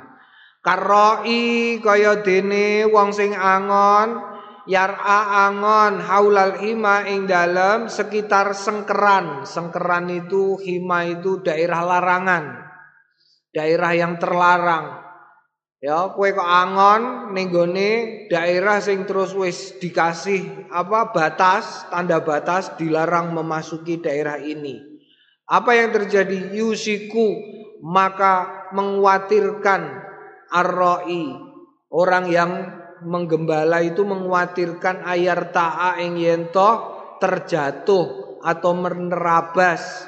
Karoi kaya dene wong sing angon yar'a angon haulal hima ing dalem sekitar sengkeran. Sengkeran itu hima itu daerah larangan. Daerah yang terlarang. Ya, kowe kok angon ning daerah sing terus wis dikasih apa batas, tanda batas dilarang memasuki daerah ini. Apa yang terjadi? Yusiku maka mengkhawatirkan arroi orang yang menggembala itu mengkhawatirkan ayar ta'a ing yento terjatuh atau menerabas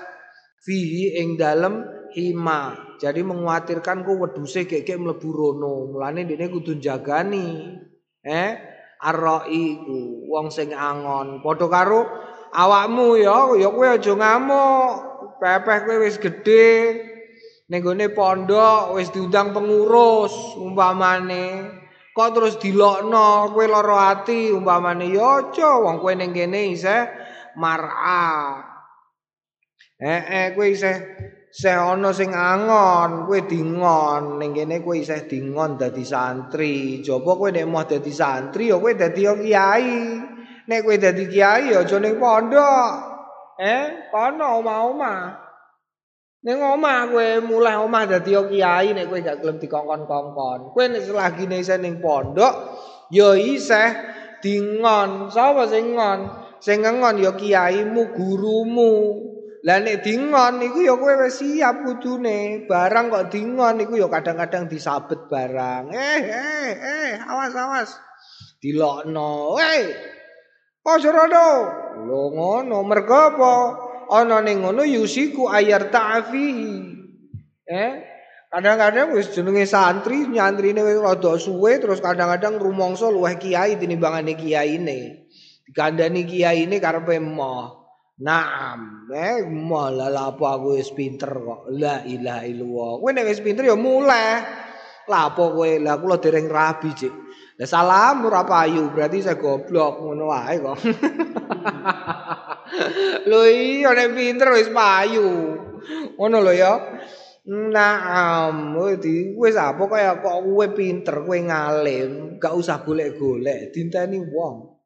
fihi ing dalem hima jadi mengkhawatirkan ku weduse keke mlebu rono. Mulane dene kudu jagani. Eh, arroi ku wong sing angon. Padha karo awakmu ya, ya kowe aja ngamuk. Pepeh kowe wis gedhe. Ning gone pondok wis diundang pengurus umpamane. Kok terus dilokno kowe lara ati umpamane ya aja wong kowe ning kene isih mar'a. Eh eh kowe isih Seh ana sing angon, kowe dingon, ning kene kowe isih dingon dadi santri. Coba kowe nek mau dadi santri ya kowe dadi kiai. Nek kowe dadi kiai ya aja ning pondok. Eh, kono omah-omah. Ning omah kowe mulai omah dadi kiai nek kowe gak gelem dikongkon-kongkon. Kowe nek selagine isih ning pondok ya isih dingon. Sapa sing ngon? Sing ngon ya kiaimu, gurumu. Lah nek dingon iku ya kowe wis siap kudune. Barang kok dingon iku ya kadang-kadang disabet barang. Eh eh eh awas awas. Dilokno. Eh. Aja rono. Lho ngono mergo apa? Ana ning ngono yusiku ayar ta'fi. Eh? Kadang-kadang wis jenenge santri, nyantrine wis rada suwe terus kadang-kadang rumangsa luweh kiai tinimbangane kiyaine. Dikandani kiyaine karepe moh. Naam, eh malah apa aku wis pinter kok. La ilaha illallah. Kowe nek wis pinter ya mulai. Lah apa kowe? Lah kula dereng rabi, Cik. Lah salam ora payu, berarti saya goblok ngono wae kok. lho iya nek pinter wis payu. Ngono lho ya. Naam, di wis apa kaya kok kowe pinter, kowe ngalim, gak usah golek-golek, dinteni wong.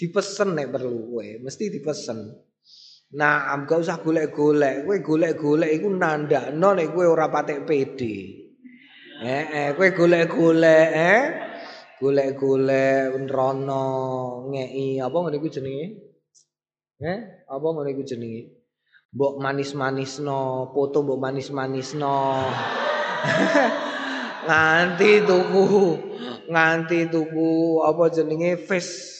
Dipesen nek perlu kowe, mesti dipesen. Nah, gak usah golek-golek. Kowe golek-golek iku nandakno nek kowe ora patek pede. Eh, eh kowe golek-golek, eh. Golek-golek nrono ngeki apa ngene iku jenenge? Eh, apa ngene iku jenenge? Mbok manis-manisno, foto mbok manis-manisno. nganti tuku, nganti tuku apa jenenge face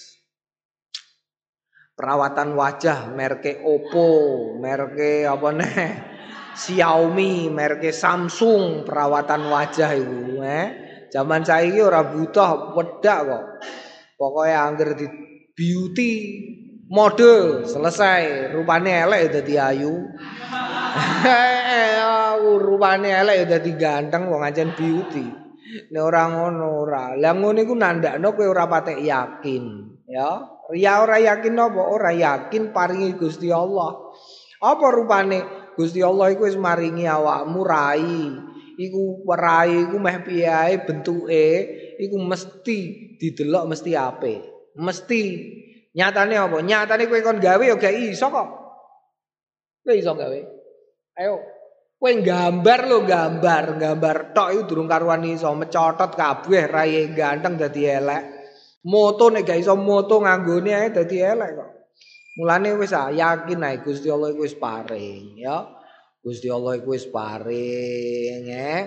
perawatan wajah merke Oppo, merke apa nih? Xiaomi, merke Samsung perawatan wajah itu, eh. Zaman saiki ora butuh wedak kok. Pokoknya angger di beauty mode selesai, rupane elek dadi ayu. rupane elek dadi ganteng wong ancen beauty. Nek ora ngono ora. Lah ngono iku nandakno kowe ora patek yakin, ya. Ya ora yakin apa? Ora yakin paringi Gusti Allah. Apa rupane Gusti Allah iku wis maringi awakmu rai. Iku rai iku meh piye bentuke iku mesti didelok mesti apik. Mesti nyatane apa? Nyatane kowe kon gawe ya gak iso kok. Kowe iso gawe. Ayo Kowe gambar lo gambar, gambar tok iku durung karuan iso mecotot kabeh raye ganteng dadi elek. Moto nek gak iso moto nganggone ae dadi elek kok. Mulane wis ah, yakin ae Gusti Allah iku wis paring ya. Gusti Allah iku wis paring eh.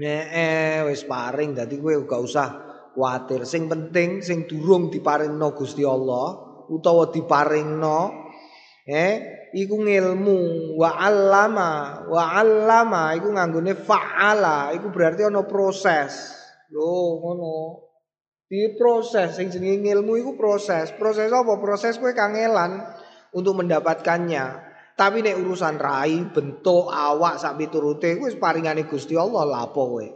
Nek wis paring dadi kowe gak usah kuatir. Sing penting sing durung diparingno Gusti Allah utawa diparingno eh iku ngilmu wa allama wa allama iku nganggone fa'ala iku berarti ana proses lho ngono di proses sing jenenge ilmu iku proses proses apa proses kowe kangelan untuk mendapatkannya tapi nek urusan rai bentuk awak sak piturute kuwi paringane Gusti Allah lapo kowe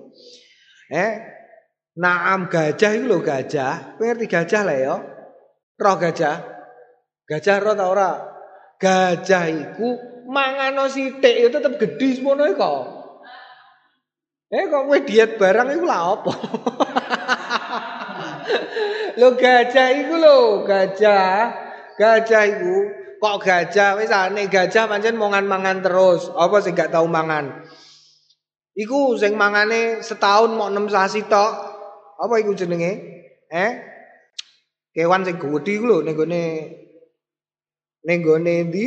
eh Naam gajah itu lho gajah. Kowe gajah lah ya? Roh gajah. Gajah roh ta ora? gajah iku mangano sithik ya tetep gedhi semono kok. Eh kok kowe diet barang iku lha apa? Lho gajah iku lho, gajah. Gajah iku kok gajah wis ane gajah pancen mangan-mangan terus. Apa sing gak tau mangan? Iku sing mangane setahun mau 6 sasi tok. Apa iku jenenge? Eh? Kewan sing gedhi iku lho ning gone Ning gone ndi?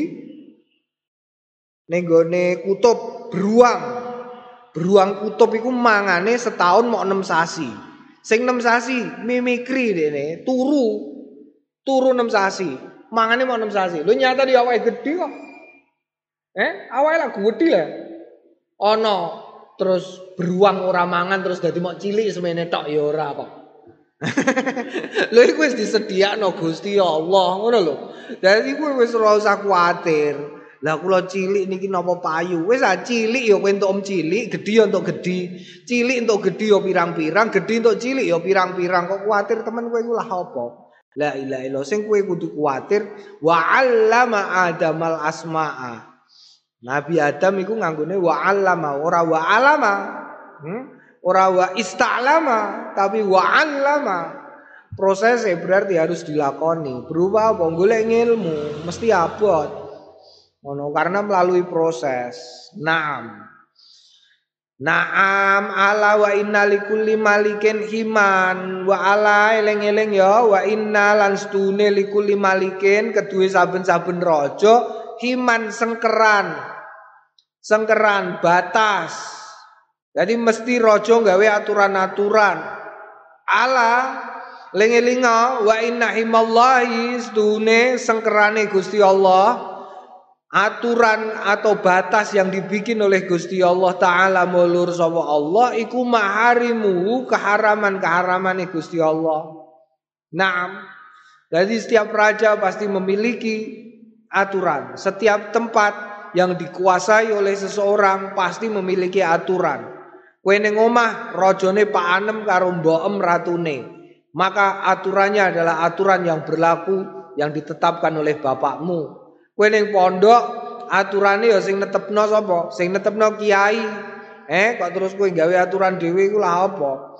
Ning gone kutub beruang. Beruang kutub iku mangane setahun mau 6 sasi. Sing 6 sasi mimikri dene, turu. Turu 6 sasi. Mangane mau 6 sasi. Lho nyata di awake gede kok. Eh, awake lah gede lah. Ono terus beruang ora mangan terus dadi mau cilik semene tok ya ora kok. lho iku wis disediakno Gusti Allah, ngono lho. Dadi kowe wis ora usah kuwatir. Lah kula cilik niki napa payu? Wis ah cilik ya kowe entuk om cilik, gedhi ya entuk gedhi. Cilik entuk gedhi ya pirang-pirang, gedhi entuk cilik ya pirang-pirang. Kok kuwatir temen kowe iku lah apa? La ilaha illallah sing kowe kudu kuwatir wa 'allama adamal asma'a. Nabi Adam iku nganggone wa 'allama ora wa 'alama. Hmm? Ora wa istalama tapi wa allama. Prosesnya berarti harus dilakoni. Berupa apa? Golek ilmu, mesti abot. Ngono karena melalui proses. Naam. Naam ala wa inna likulli malikin himan wa ala eleng-eleng ya wa inna lan stune likulli malikin kedua saben-saben raja himan sengkeran. Sengkeran batas jadi mesti rojo gawe aturan-aturan. Ala lengelinga wa inna himallahi sedune sengkerane Gusti Allah aturan atau batas yang dibikin oleh Gusti Allah taala mulur sapa Allah iku maharimu keharaman-keharaman Gusti Allah. Naam. Jadi setiap raja pasti memiliki aturan. Setiap tempat yang dikuasai oleh seseorang pasti memiliki aturan. Kowe omah rajane Pak Anem ratune. Maka aturannya adalah aturan yang berlaku yang ditetapkan oleh bapakmu. Kowe ning pondok aturane ya sing netepno sapa? Sing netepno kiai. Eh kok terus kowe gawe aturan dhewe iku lah apa?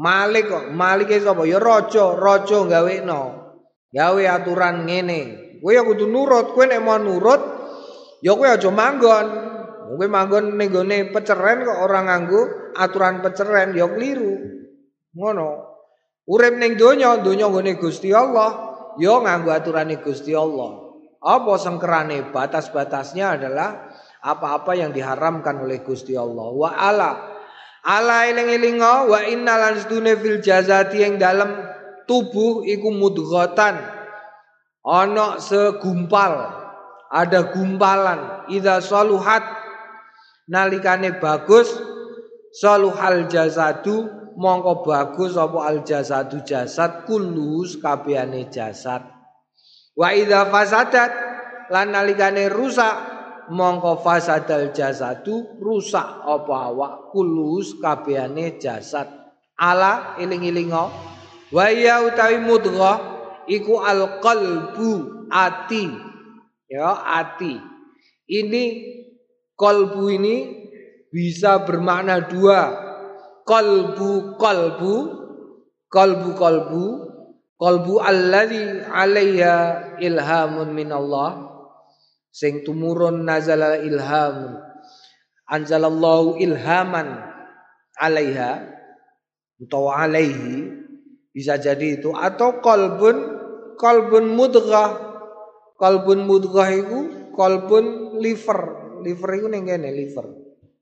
Malik kok, Malik sapa? Ya raja, raja gawekno. Gawe aturan ngene. Kowe ya kudu nurut, kowe nek mau nurut ya kowe aja manggon. Kowe manggon ning gone peceren kok ora nganggo aturan peceren ya keliru. Ngono. Urip ning donya, donya gone Gusti Allah, ya nganggo aturane Gusti Allah. Apa sengkerane? Batas-batasnya adalah apa-apa yang diharamkan oleh Gusti Allah. Wa ala ala eling-elinga wa innal ansdune fil jazati yang dalam tubuh iku mudghatan. Ana segumpal ada gumpalan. Idza saluhat nalikane bagus saluhal jasadu mongko bagus apa al jasadu jasad kulus kabehane jasad wa idza fasadat lan nalikane rusak mongko fasadal jasadu rusak apa awak kulus kabehane jasad. Ala iling-ilingo wa ya utawi mudghah iku alqalbu ati. Ya ati. Ini kolbu ini bisa bermakna dua. Kolbu kolbu kolbu kolbu kolbu alladhi alaiha ilhamun min Allah sing tumurun nazala ilham. Anzalallahu ilhaman alaiha. Utawa alaihi. Bisa jadi itu. Atau kolbun kolbun mudghah. Kolbun mudghah itu kolbun liver. Liver itu ning kene liver.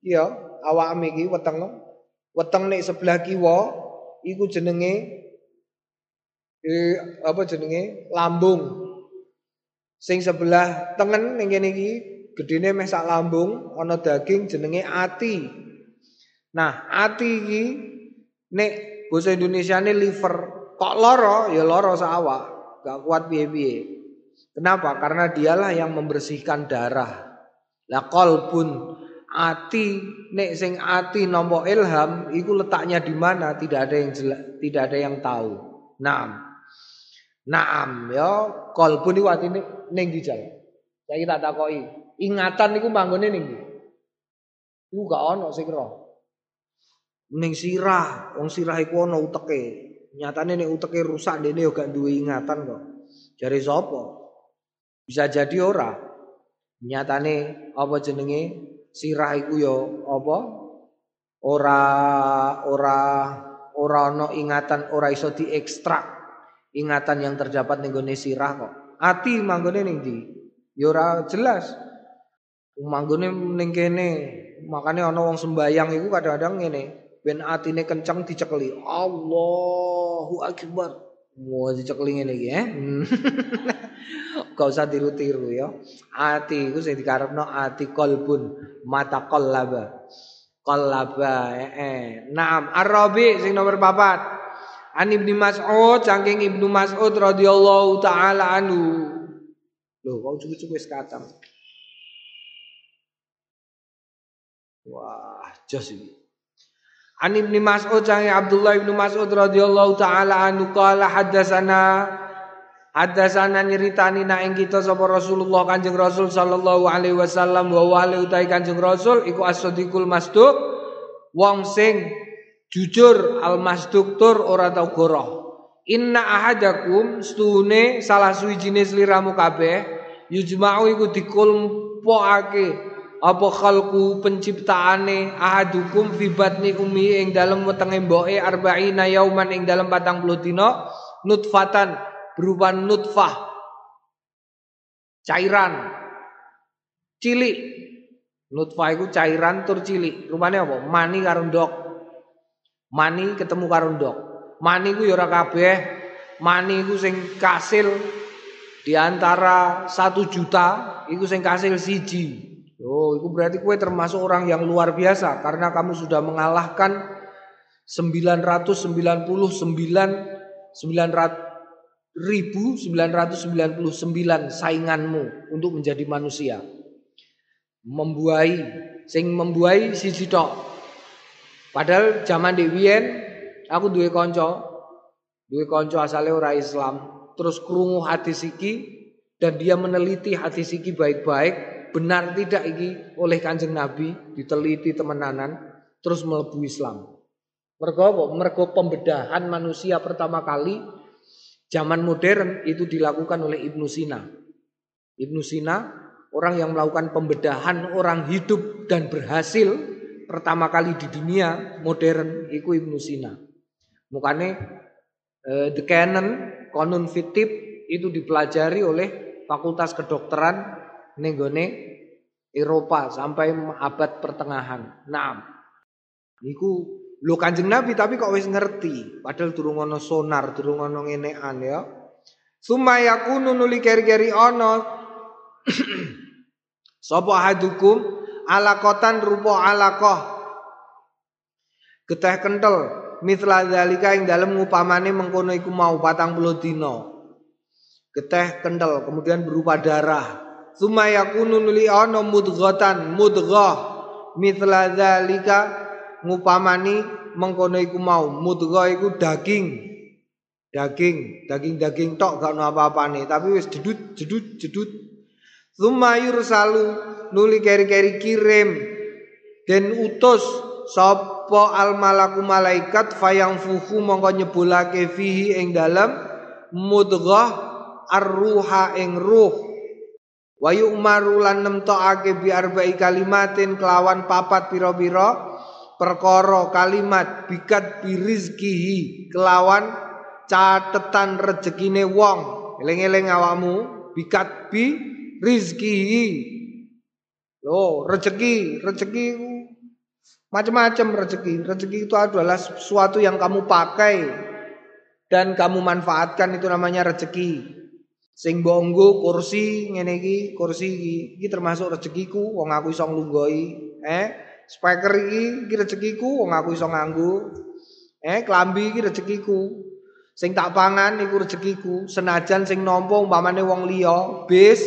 Iya awak iki weteng. Weteng nek sebelah kiwa iku jenenge eh, apa jenenge? Lambung Sing sebelah tengen ning kene iki gedene meh sak lambung ana daging jenenge ati. Nah, ati iki nek basa Indonesiane liver. Kok loro? Ya loro sak awak. Gak kuat piye-piye. Kenapa? Karena dialah yang membersihkan darah. Lah kolbun ati nek sing ati nompo ilham iku letaknya di mana tidak ada yang jelas, tidak ada yang tahu. Nah, Naam ya kalbun iku atine ning ndi jal. Saiki tak takoki, ingatan niku manggone ning ndi? Iku gak ono sing kira. Ning sirah, wong sirah iku ono uteke. Nyatane nek uteke rusak dene yo gak duwe ingatan kok. Jare sapa? Bisa jadi ora. Nyatane apa jenenge sirah iku yo apa? Ora ora ora ono ingatan, ora iso diekstrak ingatan yang terdapat ning gone sirah kok. Ati manggone ning ndi? Ya jelas. Manggone ning kene. Makane ana wong sembayang iku kadang-kadang ngene, ben atine kenceng dicekeli. Allahu akbar. Mau dicekeli ngene iki eh. Gak usah tiru-tiru ya. Ati iku sing dikarepno ati kolbun mata qallaba. Qallaba eh. eh. Naam, Arabi sing nomor papat. An Ibnu Mas'ud saking Ibnu Mas'ud radhiyallahu taala anhu. Loh, kok cukup-cukup wis katang. Wah, jos iki. An Ibnu Mas'ud saking Abdullah Ibnu Mas'ud radhiyallahu taala anhu qala haddatsana Hadasana nyeritani na ing kita sapa Rasulullah Kanjeng Rasul sallallahu alaihi wasallam wa wali utai Kanjeng Rasul iku as-sadiqul masduq wong sing Jujur al-masduktur ora tau goroh. Inna ahadakum stune salah suwijine sliramu kabeh yujma'u iku dikumpulake apa khalqu penciptaane ahadukum fi batni ummi ing dalem wetenge mboke arba'ina yauman ing dalem 40 dina nutfatan berupa nutfah. Cairan. Cilik. Nutfah iku cairan tur cilik. Rupane apa? Mani karo ndok Mani ketemu karo ndok. Mani ku ya ora kabeh. Mani ku sing kasil di antara satu juta iku sing kasil siji. Oh, itu berarti kue termasuk orang yang luar biasa karena kamu sudah mengalahkan 999 1999 sainganmu untuk menjadi manusia. Membuai sing membuai siji tok. Padahal zaman di Wien aku duwe konco, duwe konco asale ora Islam, terus krungu hadis iki dan dia meneliti hadis iki baik-baik, benar tidak iki oleh Kanjeng Nabi diteliti temenanan terus melebu Islam. Mergo? Mergo pembedahan manusia pertama kali zaman modern itu dilakukan oleh Ibnu Sina. Ibnu Sina orang yang melakukan pembedahan orang hidup dan berhasil pertama kali di dunia modern iku Ibnu Sina. Mukane eh, The Canon Konun Fitib itu dipelajari oleh Fakultas Kedokteran nenggone Eropa sampai abad pertengahan. Nah, niku lu Kanjeng Nabi tapi kok wis ngerti, padahal durung ana sonar, durung ana ya. Sumayakunu nuli keri-keri ana Sapa hadukum alakotan rupa alakoh. Geteh kental mithla zalika ing dalem ngupamane mengkono iku mau patang puluh dino geteh kental kemudian berupa darah. Suma yakunu nuli ana mudghatan mudghah. Mithla dzalika ngupamani mengkono iku mau. Mudghah iku daging. Daging daging-daging tok gak ono apa-apane. Tapi wis jedut jedut jedut Suma yursalu nuli keri-keri kirim dan utus sapa al malaku malaikat fayang fuhu mongko nyebulake fihi ing dalam mudghah arruha ing ruh Wa yu'maru lan nemtokake bi arba'i kalimatin kelawan papat pira-pira perkara kalimat bikat birizkihi kelawan catetan rezekine wong. Eling-eling awakmu bikat bi rizkihi. Loh, rezeki, rezeki macam-macam rezeki. Rezeki itu adalah sesuatu yang kamu pakai dan kamu manfaatkan itu namanya rezeki. Sing bonggo kursi ngene iki, kursi iki, iki termasuk rezekiku wong aku iso nglunggoi. Eh, speaker iki iki rezekiku wong aku iso nganggo. Eh, klambi iki rezekiku. Sing tak pangan iku rezekiku, senajan sing nampa umpamane wong liya, bis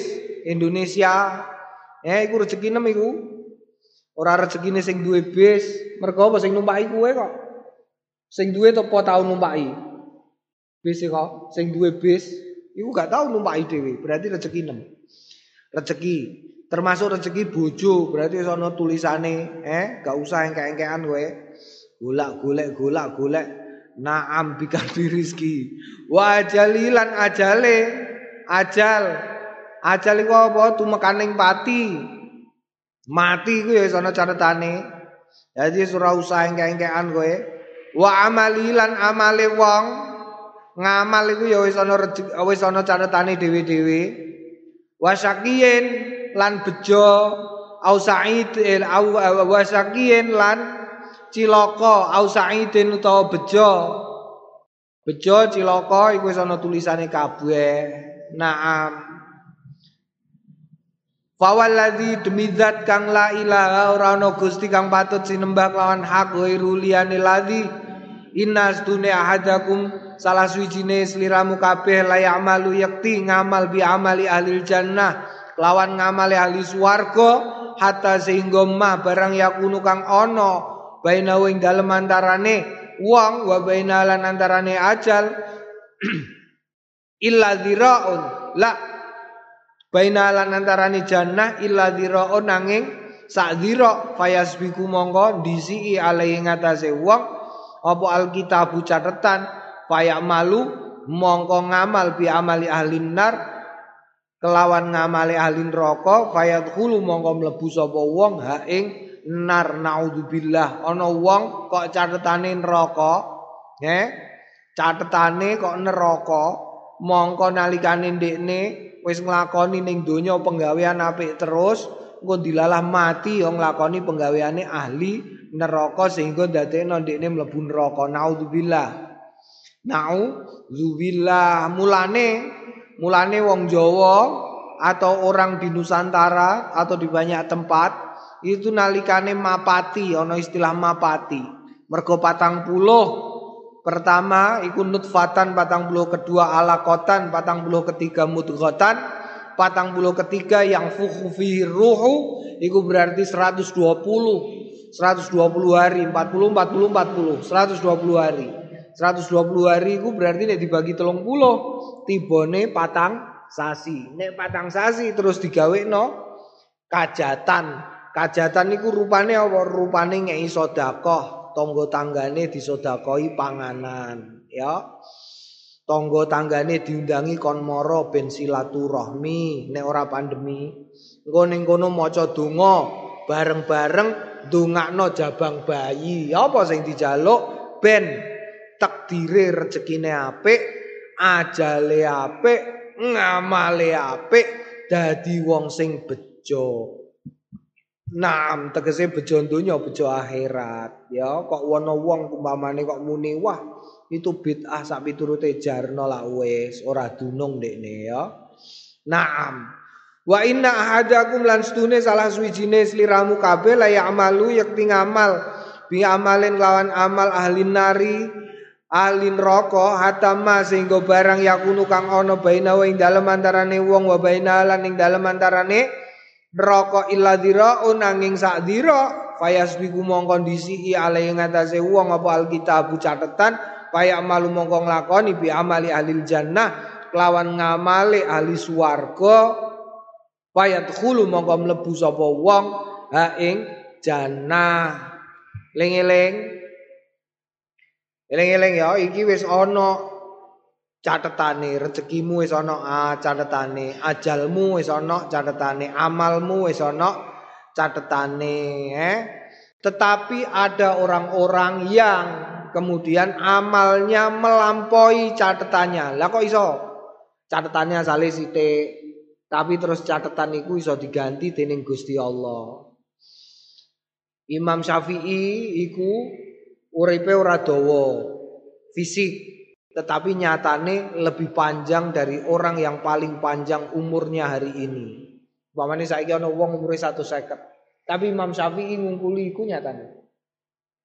Indonesia. Eh, iku rezeki nem iku. Ora rezekine sing duwe bis, mergo apa sing numpaki kuwe kok. Sing duwe topo tau numpaki. Bis kok, sing duwe bis Iku gak tahu numpak dhewe, berarti rezeki nem. Rezeki termasuk rezeki bojo, berarti sono tulisane, eh gak usah engke-engkean kowe. Golak-golek golak-golek naam bika rizki. Wa ajalilan ajale ajal. Ajal iku apa? Tumekaning pati. Mati ku ya sono catetane. Jadi surah usah engke-engkean kowe. Wa amalilan amale wong ngamal iku ya wis ana wis ana catetane dhewe-dhewe wasakiyen lan bejo au sa'id au wasakiyen lan cilaka au sa'idin utawa bejo bejo cilaka iku wis ana tulisane kabeh naam Fawalladzi demi zat kang la ilaha ora gusti kang patut sinembah lawan hak ghairu liyane ladzi. Innas dunya ahadakum salah suwijine sliramu kabeh layak malu yakti ngamal bi amali ahli jannah lawan ngamali ahli swarga hatta sehingga ma barang yakunu kang ana baina ing dalem antarane wong wa baina lan antarane ajal. Illa dhiraun la baina lan antarane jannah illa dhiraun nanging sak dhira fayasbiku mongko disi alai ngatasé wong apa alkitabu catatan Payak malu mongko ngamal bi amali ahli nar kelawan ngamali ahli neraka fayadkhulu mongko mlebu sapa wong ha ing nar naudzubillah. Ana wong kok catetane neraka nggih catetane kok neraka mongko nalikane ndekne wis nglakoni ning donya penggawean apik terus engko dilalah mati yo nglakoni penggaweane ahli neraka sehingga dadekno ndekne mlebu neraka. Naudzubillah Nau zubillah. Mulane mulane wong Jawa atau orang di Nusantara atau di banyak tempat itu nalikane mapati ana istilah mapati. Mergo patang puluh pertama iku nutfatan patang puluh kedua alakotan patang puluh ketiga mudghatan patang puluh ketiga yang fuhu fi ruhu iku berarti 120 120 hari 40 40 40 120 hari 120 hari itu berarti nek dibagi telung puluh tibone patang sasi. Nek patang sasi terus digawe no kajatan. Kajatan niku rupane apa? Rupane ngei tangga tanggane disodakoi panganan, ya. Tangga tanggane diundangi kon moro ben silaturahmi nek ora pandemi. Engko ning kono maca donga bareng-bareng ndongakno jabang bayi. Apa sing dijaluk ben takdire rezekine apik, ajale apik, ngamale apik, dadi wong sing bejo. Naam tegese bejo donya bejo akhirat ya kok wono wong umpamane kok muni wah itu bid'ah sak piturute jarno lah wis ora dunung dekne ya. Naam. Wa inna ahadakum lan stune salah suwijine sliramu kabeh la ya'malu yakti ngamal bi amalin lawan amal ahli nari ahli neraka hatama sehingga barang yakunu kang ana baina wa ing dalem antarane wong wa baina lan ing dalem antarane neraka illa diraun nanging sak dira fayasbiku mongko ndisi ale ing atase wong apa alkitab catetan paya malu mongko nglakoni bi amali ahli jannah lawan ngamali ahli swarga fayadkhulu mongko mlebu sapa wong ha jannah. Ling-eling. Eling-eling ya iki wis ana catetane, rezekimu wis ana ah, catetane, ajalmu wis ana catetane, amalmu wis ana catetane, eh. Tetapi ada orang-orang yang kemudian amalnya melampaui catatannya. Lah kok iso? Catatannya saleh sithik. Tapi terus catatan iku iso diganti dening Gusti Allah. Imam Syafi'i iku uripe ora dawa fisik tetapi nyatane lebih panjang dari orang yang paling panjang umurnya hari ini. Umpamane saiki ana wong umure 150. Tapi Imam Syafi'i ngungkuli iku nyatane.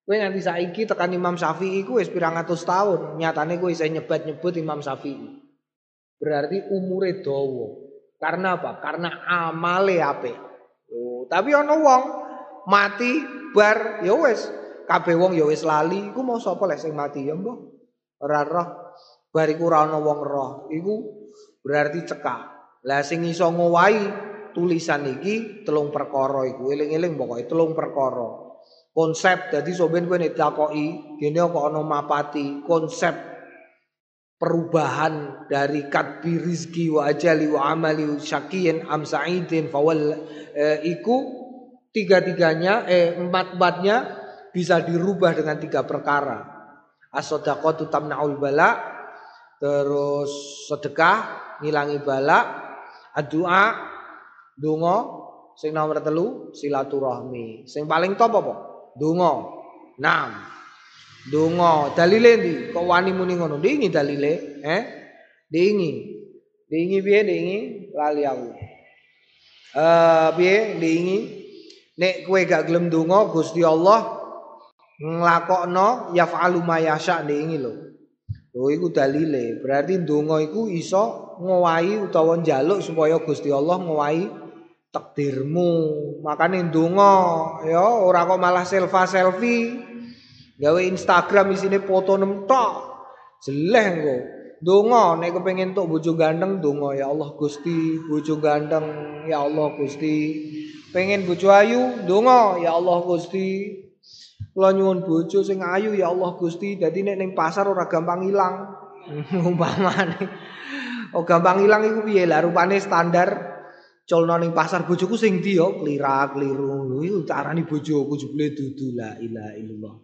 Kowe nganti saiki tekan Imam Syafi'i iku wis pirang atus tahun, nyatane kowe isih nyebut-nyebut Imam Syafi'i. Berarti umure dawa. Karena apa? Karena amale apik. Oh, tapi ana wong mati bar ya wis kabeh wong ya wis lali, iku mau sapa lek sing mati ya mbah. Ora roh. Bariku ora ana wong roh. Iku berarti cekak. Lah sing iso ngowahi tulisan iki telung perkara iku eling-eling pokoke telung perkara. Konsep dadi soben kowe nek takoki kene kok ana mapati konsep perubahan dari katbi rizki wa ajali wa amali syakiyin am sa'idin fawal eh, iku tiga-tiganya eh empat-empatnya bisa dirubah dengan tiga perkara. As-sadaqatu tamna'ul bala, terus sedekah ngilangi bala, addu'a donga, sing nomor telu silaturahmi. Sing paling top apa? Donga. Naam. Donga. Dalile ndi? Kok wani muni ngono? Dingi dalile, eh? Dingi. Dingi piye dingi? Lali aku. Eh uh, piye dingi? Nek kowe gak gelem donga Gusti Allah nglakokno yaf'alu ma yasha ndingi lho. Lho iku dalile. Berarti ndonga iku iso ngowahi utawa njaluk supaya Gusti Allah ngowahi takdirmu. Makane ndonga ya ora kok malah selfie-selfie. Gawe Instagram isine foto nem tok. Jeleh engko. Donga nek kepengin tok bojo ganteng donga ya Allah Gusti, bojo ganteng ya Allah Gusti. Pengen bojo ayu donga ya Allah Gusti. Kula nyuwun bojo sing ayu ya Allah Gusti. Dadi nek ning pasar ora gampang ilang. Umpamane. Oh gampang ilang iku piye lah rupane standar colno ning pasar bojoku sing ndi yo klirak kliru. Iku carane bojoku jebule dudu la ilaha illallah.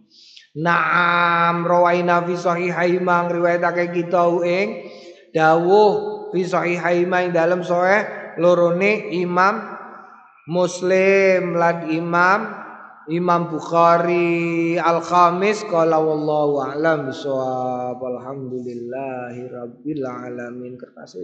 Naam rawaina fi sahihai mang riwayatake kita ing dawuh fi sahihai ing dalam sahih lorone Imam Muslim lan Imam Imam Bukhari Al-Khamis qala wallahu a'lam bisawab. Alamin. Kertas